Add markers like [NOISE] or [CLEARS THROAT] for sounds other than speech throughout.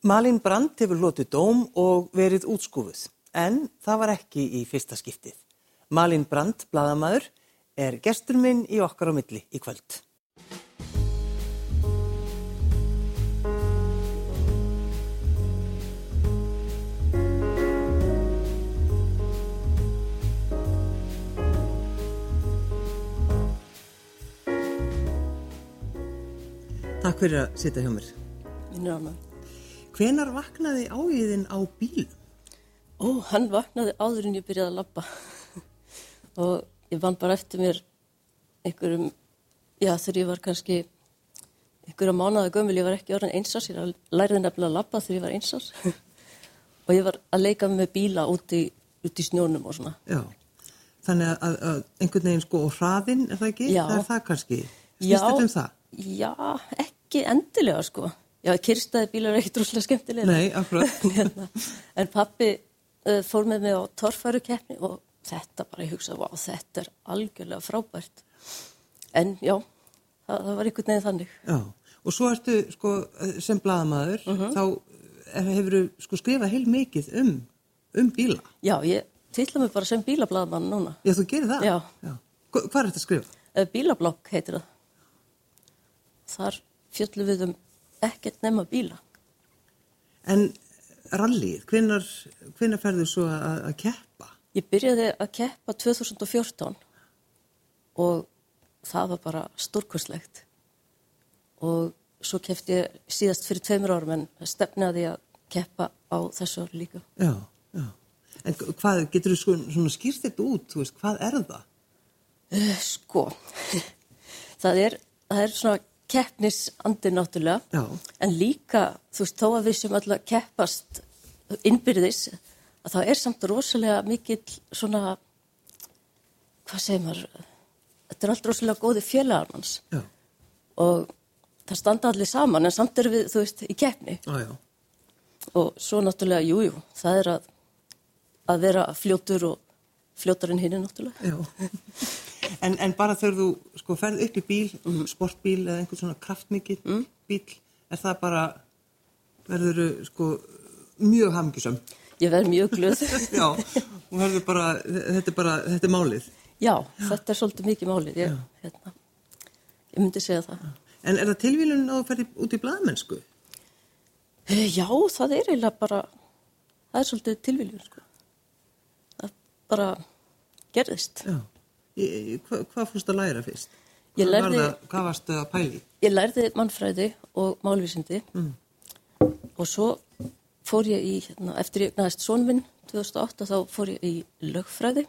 Malín Brandt hefur lotið dóm og verið útskúfuð, en það var ekki í fyrsta skiptið. Malín Brandt, bladamæður, er gestur minn í okkar á milli í kvöld. Takk fyrir að sitja hjá mér. Minn er ánæg. Hvenar vaknaði ágiðin á bílum? Ó, hann vaknaði áður en ég byrjaði að labba og ég vann bara eftir mér einhverjum, já þegar ég var kannski einhverja mánuða gömul, ég var ekki orðin einsás, ég læriði nefnilega að labba þegar ég var einsás [LAUGHS] og ég var að leika með bíla út í, út í snjónum og svona. Já, þannig að, að einhvern veginn sko og hraðinn, er það ekki? Já. Það er það kannski. Snýst þetta um það? Já, ekki endilega sko. Já, kyrstaði bílar er ekkit rúslega skemmtilega. Nei, akkurat. [LAUGHS] hérna. En pappi uh, fór með mig á torfærukeppni og þetta bara, ég hugsaði, vá, þetta er algjörlega frábært. En já, það, það var einhvern veginn þannig. Já, og svo ertu sko sem bladamæður, Mhm. þá hefur sko skrifað heil mikið um, um bíla. Já, ég tilla mig bara sem bílablaðmann núna. Já, þú gerir það? Já. Hva- Hvað er þetta að skrifa? Uh, Bílablokk heitir það. Þar fjöllum við um ekkert nema bíla. En rallið, hvenar, hvenar ferðu svo að, að keppa? Ég byrjaði að keppa 2014 og það var bara stórkostlegt. Og svo keppti ég síðast fyrir tveimur árum en stefnaði að keppa á þessu ári líka. Já, já. En hvað, getur þú sko, svona skýrst þetta út, þú veist, hvað er það? Uh, sko, [LAUGHS] það er, það er svona keppnisandi náttúrulega Já. en líka, þú veist, þó að við sem alltaf keppast innbyrðis að það er samt rosalega mikill svona, hvað segir maður, þetta er allt rosalega góði félagar manns Já, og það standa allir saman en samt erum við, þú veist, í keppni já, og svo náttúrulega, jújú, jú, það er að, að vera fljótur og fljótar en hinn er náttúrulega. Já. [LAUGHS] En, en bara þegar þú sko ferð upp í bíl, sportbíl eða einhvern svona kraftmikið bíl, er það bara, verður sko mjög hamngjusam. Ég verð mjög glöð. [LAUGHS] Já, bara, þetta er bara, þetta er málið. Já, þetta er svolítið mikið málið. Ég, hérna, ég myndi segja það. En er það tilvílun að ferði út í blaðmennsku? Eh, Já, það er eiginlega bara, það er svolítið tilviljun, sko. Það bara gerðist. Já. Hva, hvað fórst að læra fyrst? Hvað var lærði- það- Hvað varstu að pæli? Ég lærði mannfræði og málvísindi og svo fór ég í, hérna, eftir ég næst són minn 2008 þá fór ég í lögfræði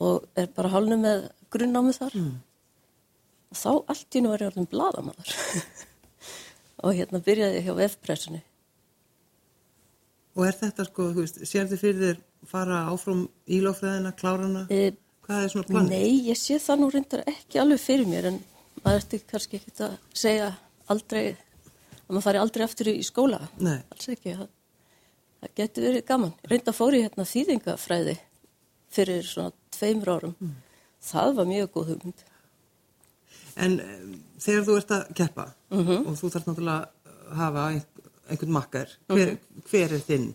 og er bara hálnu með grunnnámið þar og þá allt í nú var ég orðin bladamaður [LAUGHS] og hérna byrjaði ég hjá vefpressunni. Og er þetta sko, sér þið fyrir þér fara áfram í lofræðina, klárana? E, Hvað er svona planið? nei, ég sé það nú reyndar ekki alveg fyrir mér en maður ertu kannski ekki að segja aldrei, að maður fari aldrei aftur í skóla. Nei. Alls ekki, það, það getur verið gaman. Reynda fór ég hérna þýðingafræði fyrir svona tveimur árum. Það var mjög góð hugmynd. En um, þegar þú ert að keppa Mhm. og þú þarf náttúrulega að hafa ein- einhvern makkar, hver, hver er þinn?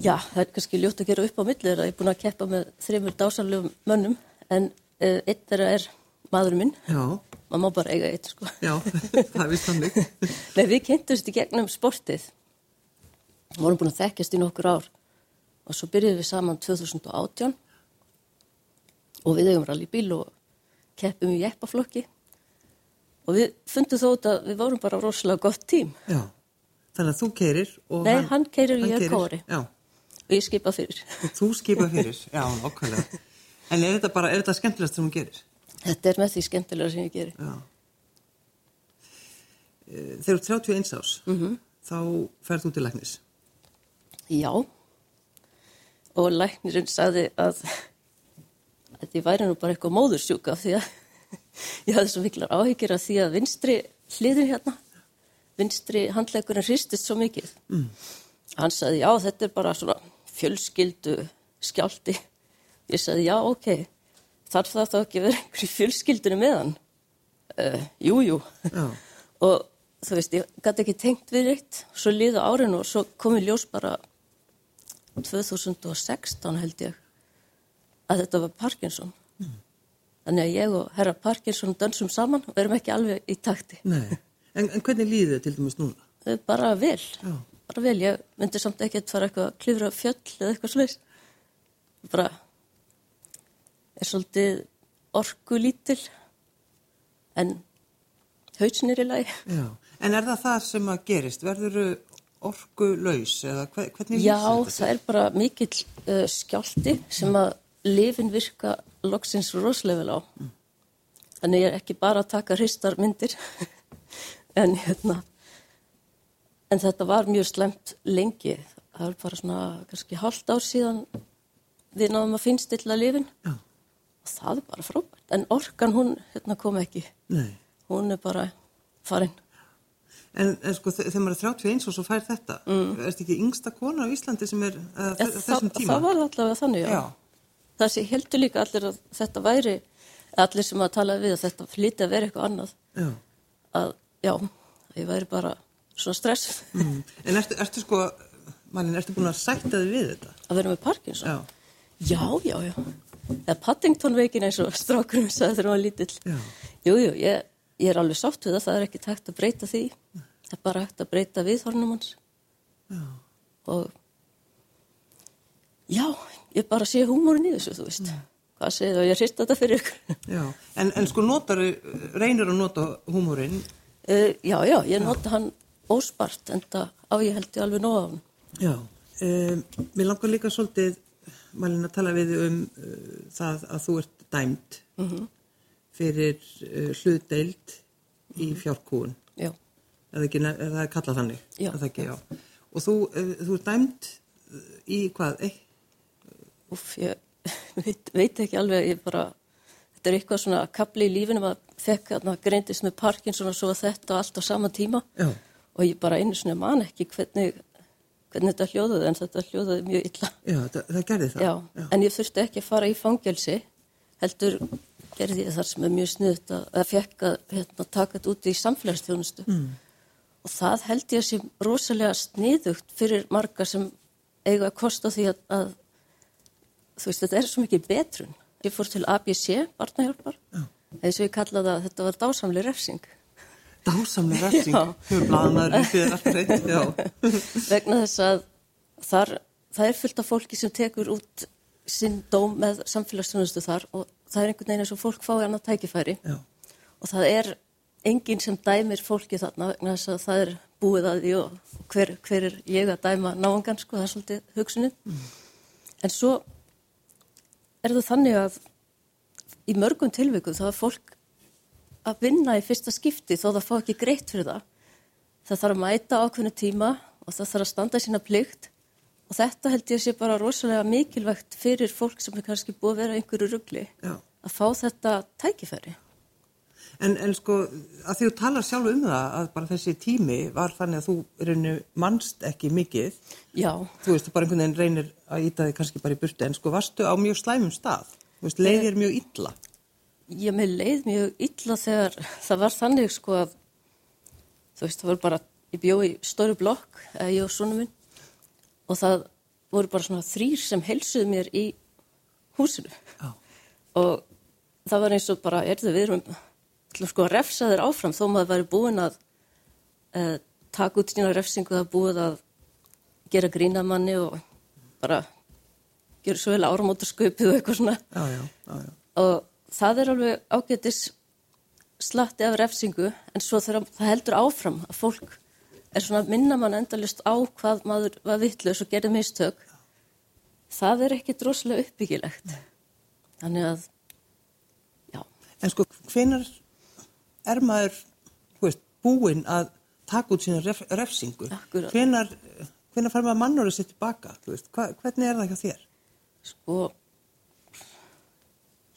Já, það er kannski ljótt að gera upp á milli þeirra. Ég er búin að keppa með þreymur dásanlegum mönnum en uh, einn þeirra er maðurinn minn. Já, Maður má bara eiga eitt, sko. já, [LAUGHS] það er vist þannig. [LAUGHS] Nei, við kynntumst í gegnum sportið. Við vorum búin að þekkjast í nokkur ár og svo byrjuðum við saman 2018 og við eigum rallybíl og keppum í jeppaflokki og við fundum þó að við vorum bara rosalega gott tím Já, þannig að þú keirir og Nei, hann keyrir og ég er kóari. Já, ég skipa fyrir. [LAUGHS] þú skipa fyrir, já, okkarlega. En er þetta bara, er þetta skemmtilegast sem hún gerir? Þetta er með því skemmtilega sem ég gerir. Já. Eh, Þegar þú ert 31 ás, Mhm. þá ferð þú til læknis. Já, og læknirinn sagði að, að ég væri nú bara eitthvað móðursjúka því að [LAUGHS] ég hafði svo miklar áhyggjur af því að vinstri hliðin hérna, vinstri handlegurinn hristist svo mikið. Mm. Hann sagði, já, þetta er bara svona fjölskyldu skjálti. Ég sagði, já, ok, þarf það þá ekki að vera einhver í fjölskyldunum með hann? Uh, jú, jú. [LAUGHS] Og þú veist, ég gæti ekki tengt við eitt, svo liða árinu og svo kom í ljós bara 2016 held ég að þetta var Parkinson. Mm. Þannig að ég og herra Parkinson dansum saman og erum ekki alveg í takti. Nei, en, en hvernig líði þið til dæmis núna? Bara vel, Já. Bara vel. Ég myndi samt ekki að fara eitthvað að klifra fjöll eða eitthvað sluðis. Bara er svolítið orgu lítil en hausinir í lagi. Já, en er það það sem að gerist? Verður orgu laus Já, það er bara mikill uh, skjálti sem að lifin virka loksins roslevel á. Mm. Þannig ég er ekki bara að taka hristar myndir [LAUGHS] en hérna en þetta var mjög slemt lengi. Það var bara svona kannski halvt ár síðan við náðum að finnstilla lifin Já. og það er bara frábært. En orkan hún hérna, kom ekki. Nei. Hún er bara farin. En, en sko þegar maður er 31 og svo fær þetta, mm. er þetta ekki yngsta kona á Íslandi sem er uh, þessum tíma? Það var allavega þannig, já. já. Það sé heldur líka allir að þetta væri, allir sem að tala við að þetta flíti að vera eitthvað annað. Já. Að, já, ég væri bara svona stress. Mm. En ertu, ertu sko, mannin, ertu búin að sætta þið við þetta? Að vera með Parkinson? Já. Já, já, já. Eða Paddington veikin eins og strákurum sagði þegar hann var lítill. Já. Jú, jú, ég ég er alveg sátt við það, það er ekki takt að breyta því, það er bara hægt að breyta viðhornum hans. Já. Og já, ég bara sé húmórin í þessu, þú veist. Já. Hvað segir það, ég hrist þetta fyrir ykkur. [LAUGHS] Já, en, en sko notar, reynir að nota húmórin? Uh, já, já, ég nota hann óspart, en það á ég held ég alveg nóða á hann. Já, um, mér langar líka svolítið, Malin, að tala við um uh, það að þú ert dæmt. Mm fyrir uh, hlutdeild í mhm. fjárkúun. Já. Eða ekki, eða það er kallað þannig. Já. Ekki, já. Og þú, uh, þú er dæmt í hvað? Úf, ég [LAUGHS] veit, veit ekki alveg, ég bara, þetta er eitthvað svona kapli í lífinu, maður fekk að greindist með Parkinson og svo þetta allt á sama tíma. Já. Og ég bara einu svona man ekki hvernig, hvernig þetta hljóðaði, en þetta hljóðaði mjög illa. Já, það, það gerði það. Já. já, en ég þurfti ekki að fara í fangelsi, heldur gerði ég þar sem er mjög sniðut að, að fekk að hérna, taka þetta út í samfélagsþjónustu mm. og það held ég sem rosalega sniðugt fyrir marga sem eiga að kosta því að, að þú veist þetta er svo mikið betrun ég fór til ABC, barnahjálpar eða svo ég kallaði að þetta var dásamli refsing Dásamli refsing? Hefur blaðanæður fyrir alltaf reynd [LAUGHS] vegna þess að þar, það er fullt af fólki sem tekur út sinn dóm með samfélagsþjónustu þar og það er einhvern veginn eins og fólk fái annað tækifæri Já. og það er enginn sem dæmir fólki þarna vegna þess að það er búið að því og hver, hver er ég að dæma náangan sko, það er svolítið hugsunin mm. en svo er það þannig að í mörgum tilvíkum þá er fólk að vinna í fyrsta skipti þó það fá ekki greitt fyrir það það þarf að mæta ákveðinu tíma og það þarf að standa sína plikt Og þetta held ég sé bara rosalega mikilvægt fyrir fólk sem er kannski búið að vera einhverju ruggli að fá þetta tækifæri. En, en sko að því þú talar sjálf um það að bara þessi tími var þannig að þú reynir mannst ekki mikið. Já. Þú veist, þú bara einhvern veginn reynir að íta þig kannski bara í burti en sko varstu á mjög slæmum stað. Þú veist, leiðir mjög illa. Ég með leið mjög illa þegar það var þannig sko að þú veist, það var bara, ég bjóð í stóru blokk, ég og svona minn og það voru bara svona þrýr sem helsuði mér í húsinu. Já. og það var eins og bara, er það við erum sko að refsa þér áfram þó maður væri búin að uh, taka út sína refsingu það búið að gera grínamanni og bara gera svo vel áramótasköpið og eitthvað svona. Já, já, og það er alveg ágætis slatti af refsingu en svo þegar það heldur áfram að fólk er svona minna mann endalust á hvað maður var vittlust og gerði mistök það er ekki droslega uppbyggilegt þannig að já. En sko hvenar er maður veist, búinn að taka út sína ref, refsingu hvenar, hvenar fær maður mannur að setja tilbaka Hva, hvernig er það ekki á þér? Sko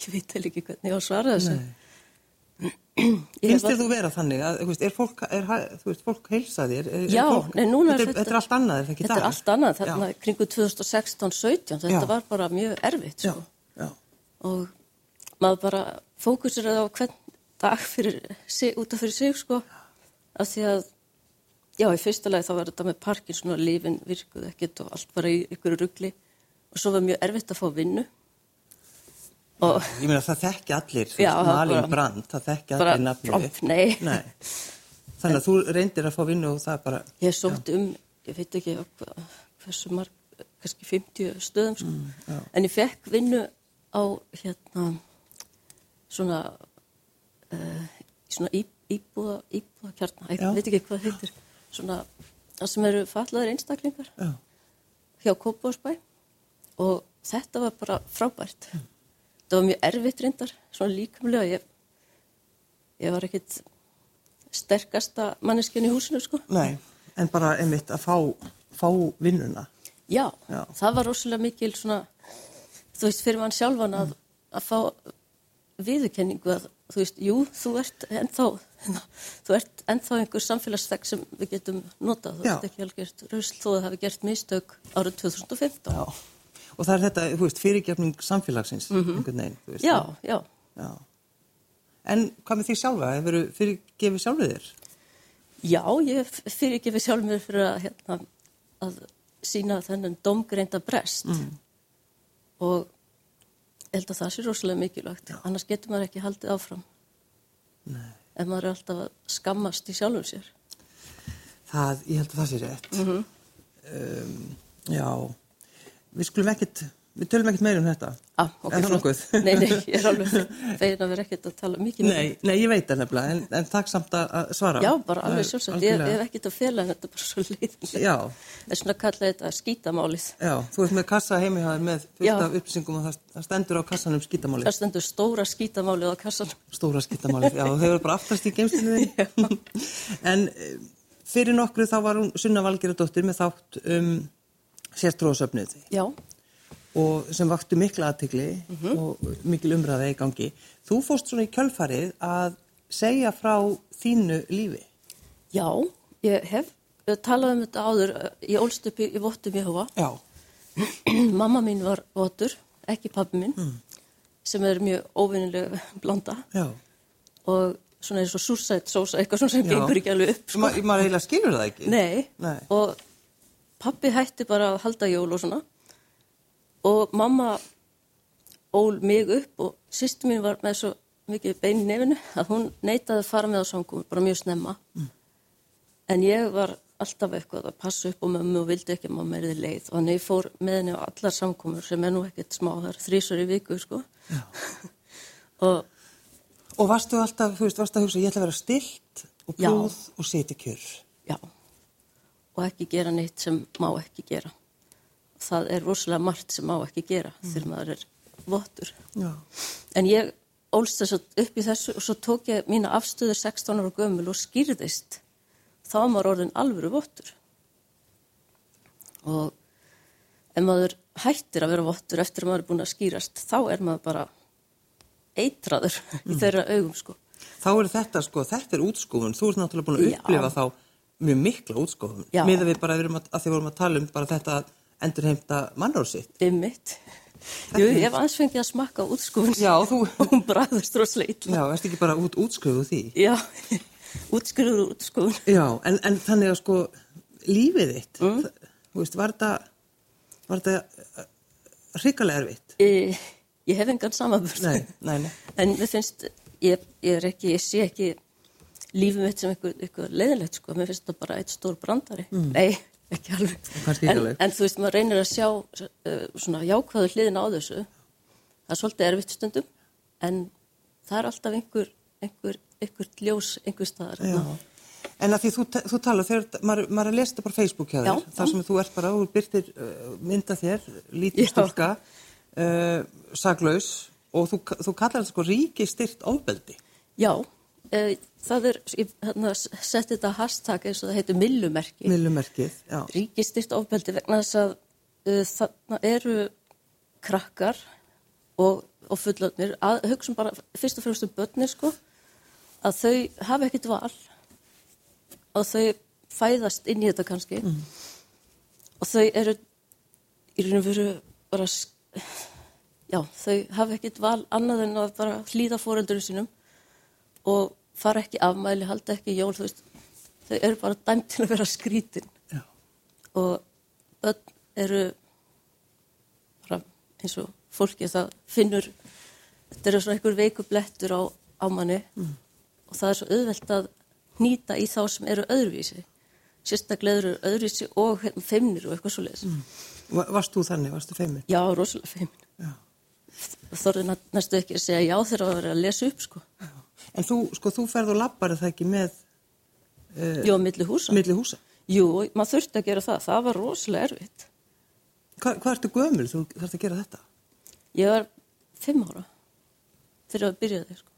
ég veit ekki hvernig ég á að svara þessu [CLEARS THROAT] Finnst þér þú vera þannig að, veist, er fólk, er, þú veist, fólk heilsaði er, Já, fólk, nei, núna þetta, þetta er allt annað, er það ekki það? Þetta er allt annað, þarna kringu 2016-17 þetta já. var bara mjög erfitt sko. já, já. og maður bara fókusir á hvern dag fyrir sig, út af fyrir sig sko, af því að Já, í fyrsta lagi þá var þetta með Parkinson og lífin virkuð ekkert og allt bara í ykkur ruggli og svo var mjög erfitt að fá vinnu. Og, ég meina það þekki allir, þú veist, Malin Brand, það þekki allir nafnið. Nei. nei. Þannig að þú reyndir að fá vinnu og það bara... Ég sótt um, ég veit ekki hversu marg, kannski 50 stöðum, sko. Mm, en ég fekk vinnu á hérna svona, uh, svona íbúða, íbúða kjarna, ég veit ekki hvað heitir, svona, sem eru fallaður einstaklingar Já. hjá Kópásbæ og þetta var bara frábært. Mm það var mjög erfitt reyndar, svona líkamlega. Ég, ég var ekkit sterkasta manneskjön í húsinu sko. Nei, en bara einmitt að fá, fá vinnuna. Já, Já, það var rosalega mikil svona, þú veist, fyrir mann sjálfan að, að fá viðurkenningu að, þú veist, jú, þú ert ennþá, þú ert ennþá einhver samfélagsþegg sem við getum notað, þú veist ekki alveg rösl þó að það hafi gert mistök árið 2015 Já og það er þetta, þú veist, fyrirgefning samfélagsins, mm -hmm. einhvern veginn, þú veist. Já, já, já. En hvað með því sjálfa? Hefur þú fyrirgefið sjálfið þér? Já, ég fyrirgefið sjálf mér fyrir að, hérna, að sína þennan domgreinda brest mm. og held að það sé rosalega mikilvægt, já. annars getur maður ekki haldið áfram. Nei. En maður er alltaf að skammast í sjálfum sér. Það, ég held að það sé rétt. Mm -hmm. um, já við skulum ekkit, við tölum ekkit meira um þetta. Ah, ok, flott. Nei, nei, ég er [LAUGHS] alveg fegin að vera ekkit að tala mikið meira. Nei, nei, ég veit það nefnilega, en, en takk samt að svara. Já, bara alveg sjálfsagt, ég hef ekkit að fela þetta er bara svo leiðilega. Já. Það er svona að kalla þetta skítamálið. Já, þú ert með kassa heimíhaður með fullt af upplýsingum og það stendur á kassanum skítamálið. Það stendur stóra skítamálið á kassanum. Stóra skítamálið, já, [LAUGHS] eh, fyrir nokkru þá var hún Sunna Valgeradóttir með þátt um sérstróðsöfnuð og sem vakti mikla aðtikli mm -hmm. og mikil umræða í gangi. Þú fórst svona í kjölfarið að segja frá þínu lífi. Já, ég hef talað um þetta áður, ég ólst upp í, í Vottum Jehova. Já. [CLEARS THROAT] Mamma mín var Votur, ekki pabbi mín, mm. sem er mjög óvinnileg blanda. Já. Og svona eins og súrsætt sósa, eitthvað svona sem gengur ekki alveg upp. Sko. Ma, maður eiginlega skilur það ekki. Nei, Nei. og pappi hætti bara að halda jól og svona. Og mamma ól mig upp og sýstu mín var með svo mikið bein í nefinu að hún neytaði að fara með á samkomi bara mjög snemma. Mm. en ég var alltaf eitthvað að passa upp á mömmu og vildi ekki að mamma erði leið. Og þannig fór með henni á allar samkomur sem er nú ekkert smá, það er þrísar í viku sko. [LAUGHS] Og, og varstu alltaf, þú veist, varstu að hugsa ég ætla að vera stilt og blúð og setja kjör? Já og ekki gera neitt sem má ekki gera. Það er rosalega margt sem má ekki gera mm. þegar maður er votur. Já. En ég ólst þess að upp í þessu og svo tók ég mína afstöður 16 ára gömul og skýrðist. Þá var maður orðin alvöru votur. Og ef maður hættir að vera votur eftir að maður er búin að skýrast, þá er maður bara eitraður mm. í þeirra augum sko. Þá er þetta sko, þetta er útskúfun, þú ert náttúrulega búin að upplifa Já. þá mjög mikla útskóðum miða við bara að, að því vorum að tala um bara þetta endurheimta mannársitt Ymmitt Jú, ég hef aðeins fengið að smakka útskóðun Já, þú [LAUGHS] Hún bræðist rosalega illa. Já, erst ekki bara út útskóðu því? Já, [LAUGHS] útskóður útskóðun Já, en, en þannig að sko lífið þitt, mm. þú veist, var þetta var þetta hrikalega erfitt? Ég, ég hef engan samanbörð Nei, nei, nei. En við finnst, ég, ég er ekki, ég sé ekki lífið mitt sem eitthvað, leiðilegt sko, mér finnst þetta bara eitt stór brandari. Mm. nei, ekki alveg. En, en þú veist, maður reynir að sjá uh, svona jákvæðu hliðin á þessu. Það er svolítið erfitt stundum en það er alltaf einhver einhver, einhver ljós, einhver staðar. En að því þú, þú tala þegar maður, maður er að lesa þetta bara Facebook hjá þér þar sem þú ert bara, þú byrtir uh, mynda þér, lítið stúlka uh, saglaus og þú, þú kallar þetta sko ríki styrt ofbeldi. Já. Eh, það er, ég hérna, setti þetta hashtag eins og það heitir millumerki. Millumerkið, já. Ríkistýrt ofbeldi vegna þess að uh, þarna eru krakkar og, og fullöfnir að hugsa bara fyrst og fremst um börnir sko að þau hafa ekkit val og þau fæðast inn í þetta kannski mm. og þau eru í raun og veru bara já, þau hafa ekkit val annað en að bara hlýða fóreldurum sínum og fara ekki afmæli, halda ekki jól, þú veist, þau eru bara dæmt til að vera skrítin. Já. og börn eru bara eins og fólki það finnur þetta eru svona einhver veikublettur á, á manni. Og það er svo auðvelt að nýta í þá sem eru öðruvísi. Sérstaklega eru öðruvísi og hérna, feimnir og eitthvað svo leiðis Va- Varst þú þannig, varstu feimur? já, rosalega feimin. Já. þorði næstu ekki að segja já þegar að vera að lesa upp sko En þú, sko, þú ferð og lappar það ekki með jú, á milli húsa milli húsa. jú, maður þurfti að gera það, það var rosalega erfitt Hva, hvað ertu gömul þú þarfst að gera þetta? Ég var fimm ára þegar að byrja þeir sko.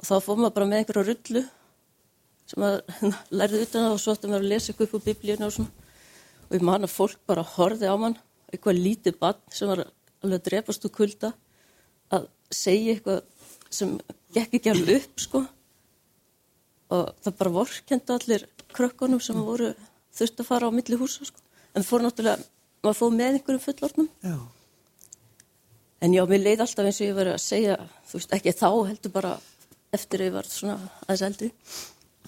og þá fór maður bara með einhverja rullu sem maður [LAUGHS] lærði utan það og svo ætti maður að lesa eitthvað upp úr biblíuna og svona og ég man að fólk bara horfið á mann eitthvað lítið bann sem var alveg að drepast úr kulda að segja eitthvað sem gekk ekki alveg upp sko. Og það bara vorkenda allir krökkunum sem voru þurfti að fara á milli húsa sko. En það fór náttúrulega, maður fór með einhverjum fullornum Já. En já, mér leið alltaf eins og ég var að segja, þú veist, ekki þá heldur bara eftir að ég var svona aðeins eldri,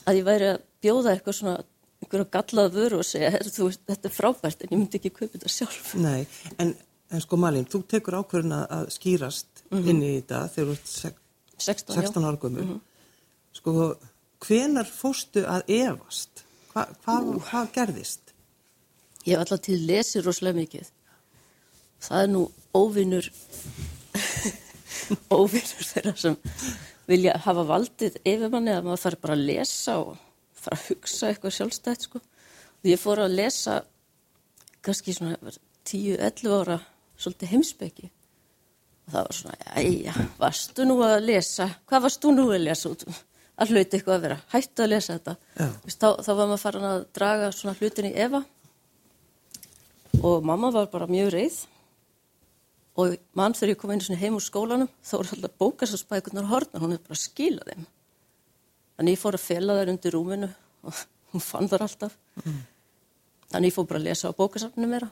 að ég væri að bjóða eitthvað svona, einhverja gallað vöru og segja, "Heyrðu, þú veist, þetta er frábært en ég myndi ekki kaupa þetta sjálf. Nei, en, en sko Malin, þú tekur ákvörðun að- skýrast inn í þetta þegar þú ert 16, 16 ára gömur. Sko, hvenar fóstu að efast? Hva, hvað, hvað gerðist? Ég hef alltaf til lesið rosalega mikið. Það er nú óvinnur, [LAUGHS] óvinnur þeirra sem vilja hafa valdið yfir manni að maður þarf bara að lesa og fara að hugsa eitthvað sjálfstætt sko. Og ég fór að lesa kannski svona 10-11 ára svolítið heimsbyggi. Og það var svona, æja, varstu nú að lesa? Hvað varst þú nú að lesa út? Að hluti eitthvað að vera, hættu að lesa þetta. Vist, þá, þá var maður farin að draga svona hlutin í efa og mamma var bara mjög reið og mann þegar ég kom einu heim úr skólanum þá voru alltaf bókasarsbækunar hortnar, hún hefði bara skilað þeim. Þannig ég fór að fela þær undir rúminu og [LAUGHS] hún fann þar alltaf. Þannig ég fór bara að lesa á bókasafninu meira.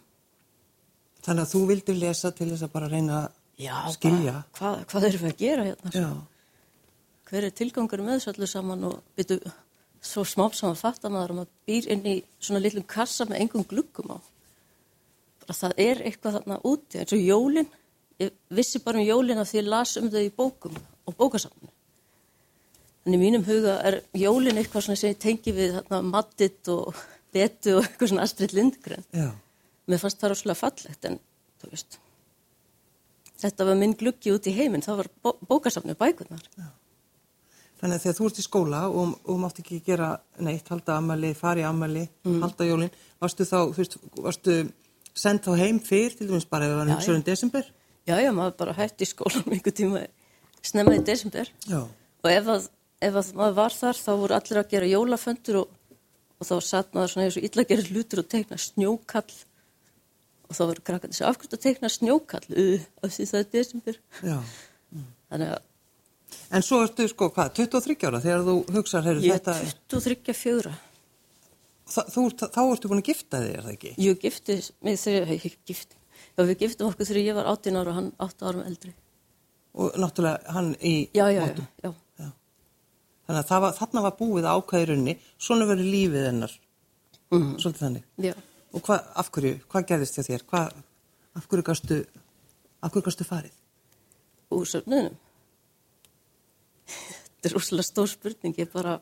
Þannig að þú vildir lesa til þess að bara reyna Já, skilja. hvað, hvað erum við að gera hérna? Hver er tilgangur með þessu öllu saman og byrju, svo smám saman fattar maður að maður býr inn í svona litlum kassa með engum gluggum á. Bara það er eitthvað þarna úti, eins og jólin, ég vissi bara um jólin af því ég las um þau í bókum og bókasafninu. Þannig í mínum huga er jólin eitthvað sem ég tengi við þarna mattit og betu og eitthvað svona Astrid Lindgren. Já. Mér fannst það rosalega fallegt en þú veist, þetta var minn gluggi út í heiminn, það var bó bókasafninu bækurnar. Þannig að þegar þú ert í skóla og, og mátt ekki gera neitt, halda ammali, fara í ammali, halda jólin, varstu þá, þú veist, varstu send þá heim fyrr, til dæmis bara ef það var Já, um desember? Já, já, maður bara hætti í skólan einhver tíma snemma í desember Já. og ef að, ef að maður var þar þá voru allir að gera jólaföndur og, og þá satt maður svona eins og illa gerir hlutur og teikna snjókall og þá voru krakkandi sem afkvæmt að teikna snjókall uh, af því það er desember Já. [LAUGHS] þannig að En svo ertu, sko, hvað, 23 ára þegar þú hugsaður, heyrðu, ég þetta, er 23 fjögra það, þú, ert- þá ertu búin að gifta þig, er það ekki? ég gifti mig þegar ég gifti já, við giftum okkur þegar ég var 18 ára og hann 8 árum eldri Og náttúrulega hann í já, já, mótum. já, já. Þannig að var, þarna var búið ákvæði runni, svona verið lífið hennar, Mm. svolítið þannig. já. Og hvað, af hverju, hvað gerðist þér þér? Hvað, af hverju gastu, af hverju gastu farið? úr söfnunum? [LAUGHS] Þetta er rosalega stór spurning, ég bara,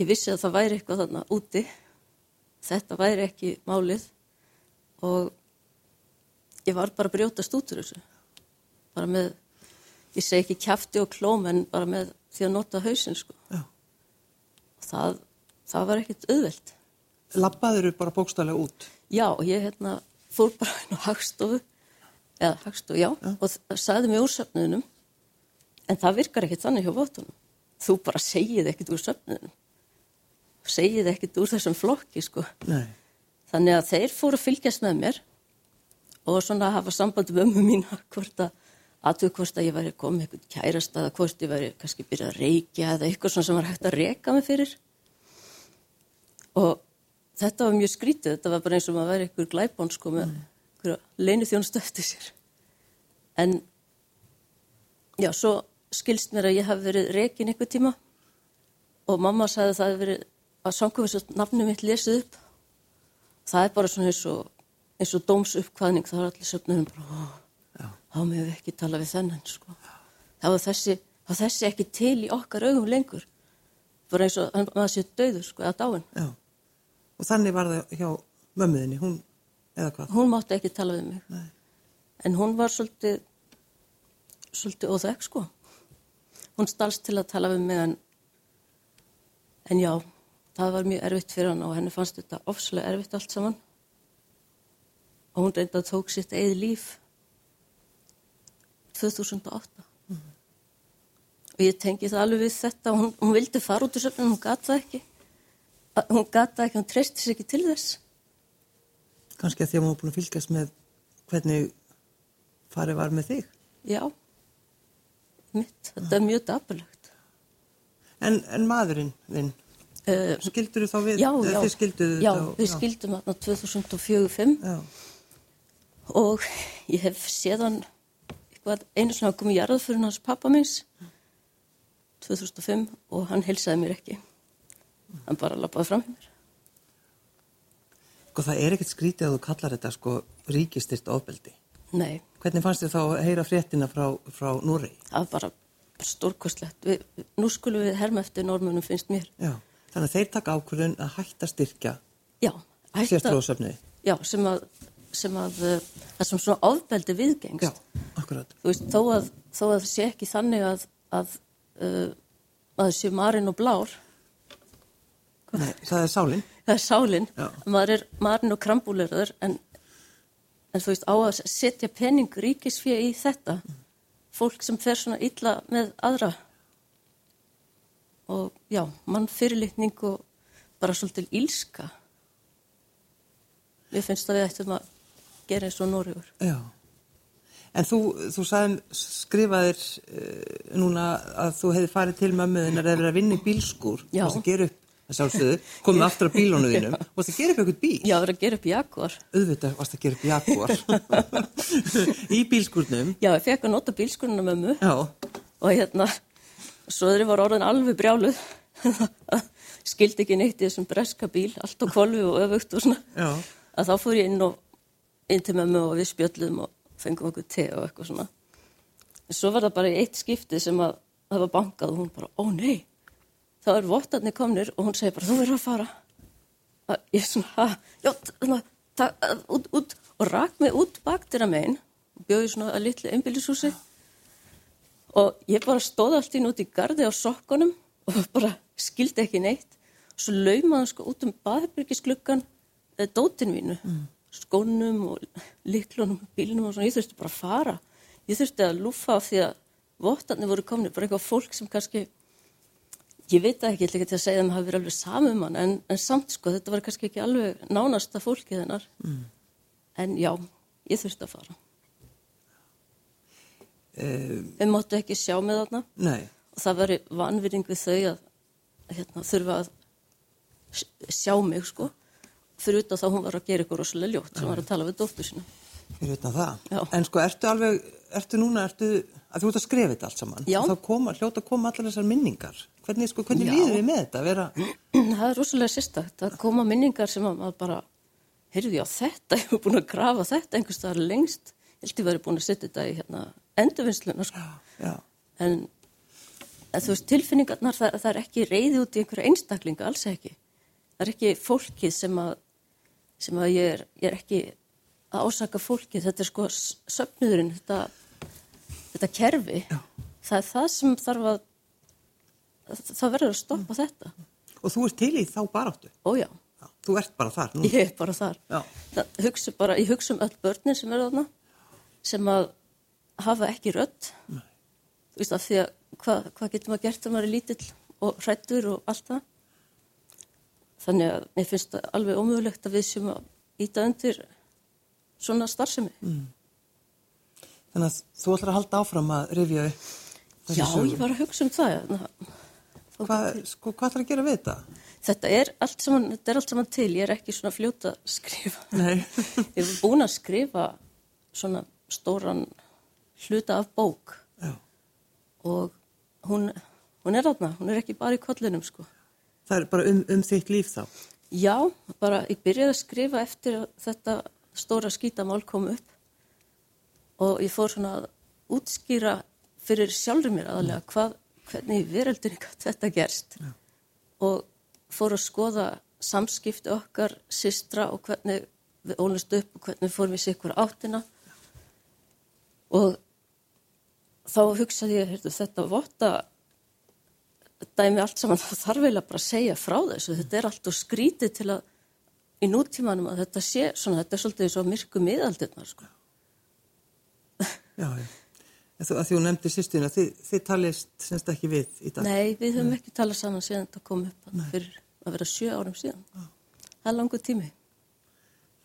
ég vissi að það væri eitthvað þarna úti, þetta væri ekki málið og ég var bara að brjótast út úr þessu, bara með, ég segi ekki kjafti og klóm en bara með því að nota hausinn sko. Já. Það, það var ekkit auðvelt. Labbaður bara bókstálega út? Já, ég hérna fór bara inn á hagstofu, eða hagstofu, já, og það sagði mig úr söfnuðinum, en það virkar ekkit þannig hjá votunum. Þú bara segið ekkit úr söfnuðinum, segið ekkit úr þessum flokki, sko. Nei. Þannig að þeir fóru að fylgjast með mér og svona hafa samband við ömmu mína hvort að aðtöku hvort að ég væri komið eitthvað kærast eða hvort ég væri kannski byrjað að reykja eða eitthvað sem var hægt að reyka mig fyrir. Og þetta var mjög skrítið, þetta var bara eins og maður væri einhver glæbón sko með einhverja leinu þjónustu eftir sér. En já, svo skilst mér að ég hafi verið reykin einhver tíma og mamma sagði að það hefði verið að sangkvæmst nafnum mitt lesið upp. Það er bara svona eins og, eins og dómsuppkvæðning, það er allir söfnum bara, þá meðum við ekki tala við þennan, sko. Það var þessi, það var þessi ekki til í okkar augum lengur. Bara eins og maður sé döður, sko, eða dáin. Já. Og þannig var það hjá mömmuðinni, hún, eða hvað? Hún mátti ekki tala við mig. Nei. En hún var svolítið, svolítið óþekk, sko. Hún stalst til að tala við mig en, en já, það var mjög erfitt fyrir hann og henni fannst þetta ofslega erfitt allt saman. Og hún reynda tók sitt eigið líf 2008. Og ég tengi það alveg við þetta og hún, hún vildi fara út úr söfnum, hún gata það ekki. Hún gata ekki, hún treysti sér ekki til þess. Kannski að því að hún var búin að fylgjast með hvernig farið var með þig. Já, mitt, þetta er mjög dapulegt. En, en maðurinn þinn, Uh, skildur þú þá við? já, já, Þið skilduðu já, þetta? og- við skildum þarna 2004-05 Já, og ég hef séð hann eitthvað einu svona komið jarðað fyrir hans pappa minns 2005 og hann helsaði mér ekki. Hann bara lappaði fram hjá mér. sko það er ekkert skrítið að þú kallar þetta sko ríkistyrt ofbeldi. Nei, Hvernig fannst þið þá að heyra fréttina frá, frá Núri? það var bara stórkostlegt. Við, nú skulum við herma eftir normunum finnst mér. Já, þannig að þeir taka ákvörðun að hætta styrkja Já, hætta, sérstróðsöfniði. já sem að, sem að uh, það sem svona ofbeldi viðgengst. Já, akkurat. þú veist, þó að, þó að það sé ekki þannig að, að, uh, að það sé marinn og blár, Nei, það er sálinn. það er sálinn, maður er marinn og krambúlerður, en, en þú veist, á að setja pening ríkisfið í þetta, fólk sem fer svona illa með aðra og já, mann fyrirlitning og bara svolítil ílska. Ég finnst að við ættum að gera eins og Nóriður. Já. En þú, þú sagði, skrifaðir uh, núna að þú hefði farið til mömmuðinar eða verið að vinna í bílskúr. Já. Þú varst að gera upp, það sjálfsögðu, komið aftur á bílónu þínum. [LAUGHS] Þú varst að gera upp eitthvað bíl. Já, það er að gera upp Jaguar. Auðvitað varst að gera upp Jaguar. [LAUGHS] í bílskúrnum. Já, ég fekk að nota bílskurinn á mömmu. Já. og hérna svo þeirri var orðin alveg brjáluð [LAUGHS] skildi ekki neitt í þessum breska bíl allt á kolvi og öfugt og svona Já. að þá fór ég inn og inn til mömmu og við spjöllum og fengum okkur te og eitthvað svona en svo var það bara eitt skipti sem að það var bankað og hún bara, ó nei þá er vottarnir komnir og hún segir bara, þú verður að fara. Að ég svona, ha, já, að ta- út, út og rak mig út baktir að megin og bjóði svona að litlu einbýlishúsi. Og ég bara stóð allt inn út í gardi á sokkunum og bara skildi ekki neitt. Svo laumaði sko út um baðherbyrgisgluggan eða dótin mínu skónum og liklunum bílnum og svona, ég þurfti bara að fara. Ég þurfti að lúfa af því að vottarnir voru komni, bara eitthvað fólk sem kannski ég veit ekki, ég ætla ekki til að segja að það hafi verið alveg samum hann, en, en samt sko, þetta var kannski ekki alveg nánasta fólkið hennar mm. en já, ég þurfti að fara Uh, við máttu ekki sjá með þarna nei. og það veri vanvirðing við þau að hérna, þurfa að sjá mig sko fyrir utan þá hún var að gera ykkur rosalega ljótt sem var að tala við dóttur sína Fyrir utan það. Já. En sko, ertu alveg, ertu núna, ertu, að þú ert að skrifa þetta allt saman. Já. Og þá koma, hljóta að koma allar þessar minningar. Hvernig, sko, hvernig líður við með þetta? Vera, [CLEARS THROAT] það er rosalega sérstakt að koma minningar sem að maður bara heyrðu [LAUGHS] ég á þetta, ég hef búin að grafa þetta einhvers staðar lengst, ég held ég verið búin að setja þetta í hérna, endurvinnsluna sko. en, en þú veist tilfinningarnar það, það er ekki reyði út í einhverja einstaklinga, alls ekki það er ekki fólkið sem að sem að ég er, ég er ekki að ásaka fólkið, þetta er sko söfnuðurinn, þetta þetta kerfi, Já. það er það sem þarf að það verður að stoppa þetta. Og þú ert til í þá baráttu. ójá, Já, þú ert bara þar núna. ég er bara þar. Það, hugsa bara, ég hugsa um öll börnin sem eru þarna sem að hafa ekki rödd. Þú veist af því að hvað hva getur maður gert þegar maður er lítill og hrættur og allt það? Þannig að mér finnst það alveg ómögulegt að við sem að íta undir svona starfsemi Þannig að þú ætlar að halda áfram að rifja upp þessi já, sögu. ég var að hugsa um það hérna. Hvað, sko, hvað ætlar að gera við þetta? þetta er allt saman, þetta er allt saman til ég er ekki svona fljóta að skrifa Nei. [LAUGHS] ég er búin að skrifa svona stóran hluta af bók Já. og hún, hún er þarna, hún er ekki bara í kollinum sko. Það er bara um, um þitt líf þá. Já, bara ég byrjaði að skrifa eftir að þetta stóra skítamál kom upp og ég fór svona að útskýra fyrir sjálfur mér aðalega hvað, hvernig veröldinni gat þetta gerst. Já. og fór að skoða samskipti okkar systra og hvernig við ólumst upp og hvernig fórum við sér ykkur áttina. Og þá hugsaði ég, heyrðu, þetta votta dæmi allt saman, [LAUGHS] það þarf eiginlega bara að segja frá þessu, þetta er allt og skrítið til að í nútímanum að þetta sé svona, þetta er svolítið svo myrku miðaldirnar sko. Já, já. En þú, að því hún nefndi sýstina, þið, þið talist semst ekki við í dag. Nei, við höfum ekki talað saman síðan þetta kom upp þarna fyrir að vera sjö árum síðan. Það er langur tími.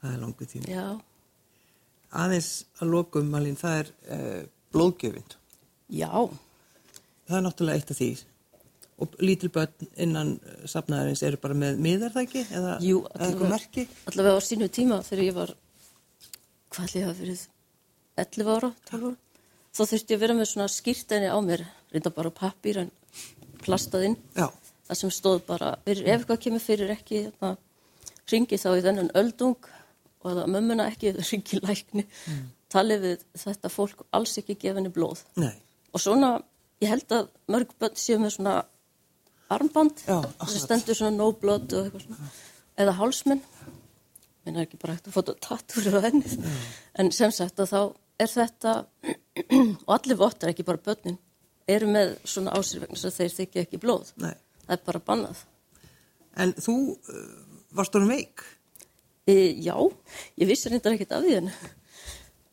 Það er langu tími. Já, Aðeins að lokum, Malín, það er uh, blóðgjöfin. já, Það er náttúrulega eitt af því. Og lítil börn innan uh, safnaðarins eru bara með miðar það ekki? Eða, jú, eða eitthvað merki? allavega á sínu tíma þegar ég var, hvað ætli ég hafa verið, 11 ára, 12 ára, þá þurfti ég að vera með svona skýrtæni á mér, reynda bara á pappír en plastað inn. Já, það sem stóð bara, ef eitthvað kemur fyrir ekki, hérna, ringi þá í þennan öldung og að mömmuna ekki [LAUGHS] ringi lækni, mm. talið við þetta fólk alls ekki gefa henni blóð. nei. Og svona, ég held að mörg börn séu með svona armband, Já, sem stendur svona no blood og eitthvað svona, eða hálsmenn, minn er ekki bara hægt að fóta tattur á ennið, en sem sagt að þá er þetta, og allir vottar, ekki bara börnin, eru með svona ásir vegna þess að þeir þykja ekki blóð. Nei. Það er bara bannað. En þú uh, varst orðin veik? E, já, ég vissi reyndar ekkert af því en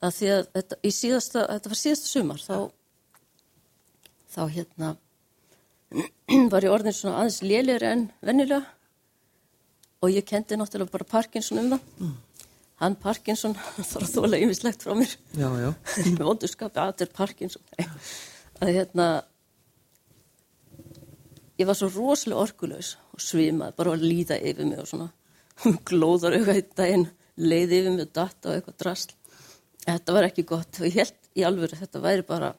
að því að þetta, síðasta, þetta var síðasta sumar þá, þá hérna [CLEARS THROAT] var ég orðin svona aðeins lélegri en vennilega og ég kendi náttúrulega bara Parkinson um það. Hann Parkinson [LAUGHS] þarf að þóla yfirslegt frá mér Já, já. [LAUGHS] með vondurskapi að þetta er Parkinson. Að hérna, ég var svo rosalega orkulegs og svimaði bara að líða yfir mig og svona [LAUGHS] glóðar auðvitað einn daginn, leiði yfir mig og datta og eitthvað drasl. Þetta var ekki gott og ég held í alvöru þetta væri bara,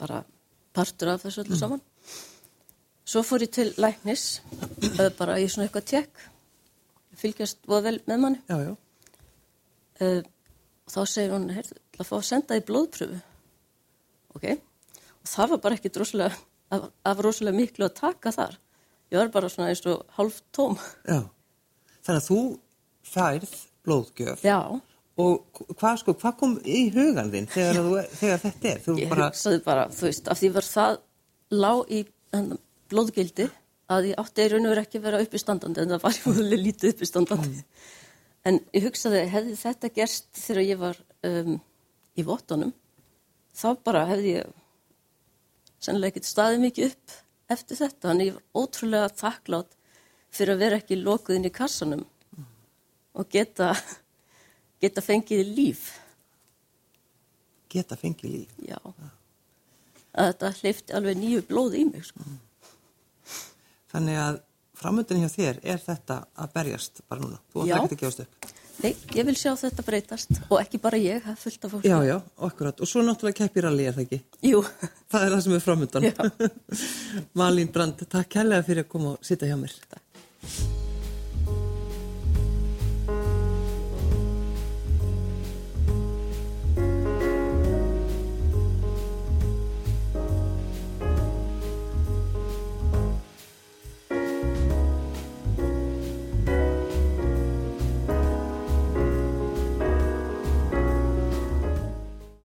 bara partur af þessu öllu saman. Svo fór ég til læknis, bara í svona eitthvað tjekk, fylgjast voða vel með manni. Já, já. Uh, þá segir hún, heyrðu, til að fá að senda í blóðpröfu. Ok, og það var bara ekki rosalega, af, af rosalega miklu að taka þar. Ég var bara svona eins og hálf tóm. Já. Þannig að þú færð blóðgjöf Já, og hvað sko, hvað kom í hugan þinn þegar, þú, þegar þetta er? Þú ég bara, hugsaði bara, þú veist, af því var það lág í hérna, blóðgildi að ég átti í raun og verið ekki að vera uppistandandi en það var ég múlið lítið uppistandandi. En ég hugsaði, hefði þetta gerst þegar ég var um, í vottunum, þá bara hefði ég sennilega ekkert staðið mikið upp eftir þetta. Þannig ég var ótrúlega þakklátt fyrir að vera ekki lokuð inn í kassanum og geta, geta fengið líf. geta fengið líf. Já. Að þetta hleyfti alveg nýju blóð í mig, sko. Þannig að framöndin hjá þér er þetta að berjast bara núna. Þú átt ekki að gefast upp. Nei, ég vil sjá þetta breytast og ekki bara ég, það er fullt af fólki. Já, já, akkurat. Og svo náttúrulega keppir allir, er það ekki? Jú, Það er það sem er framöndan. [LAUGHS] Malín Brand, takk kærlega fyrir að koma og sitja hjá mér. Takk.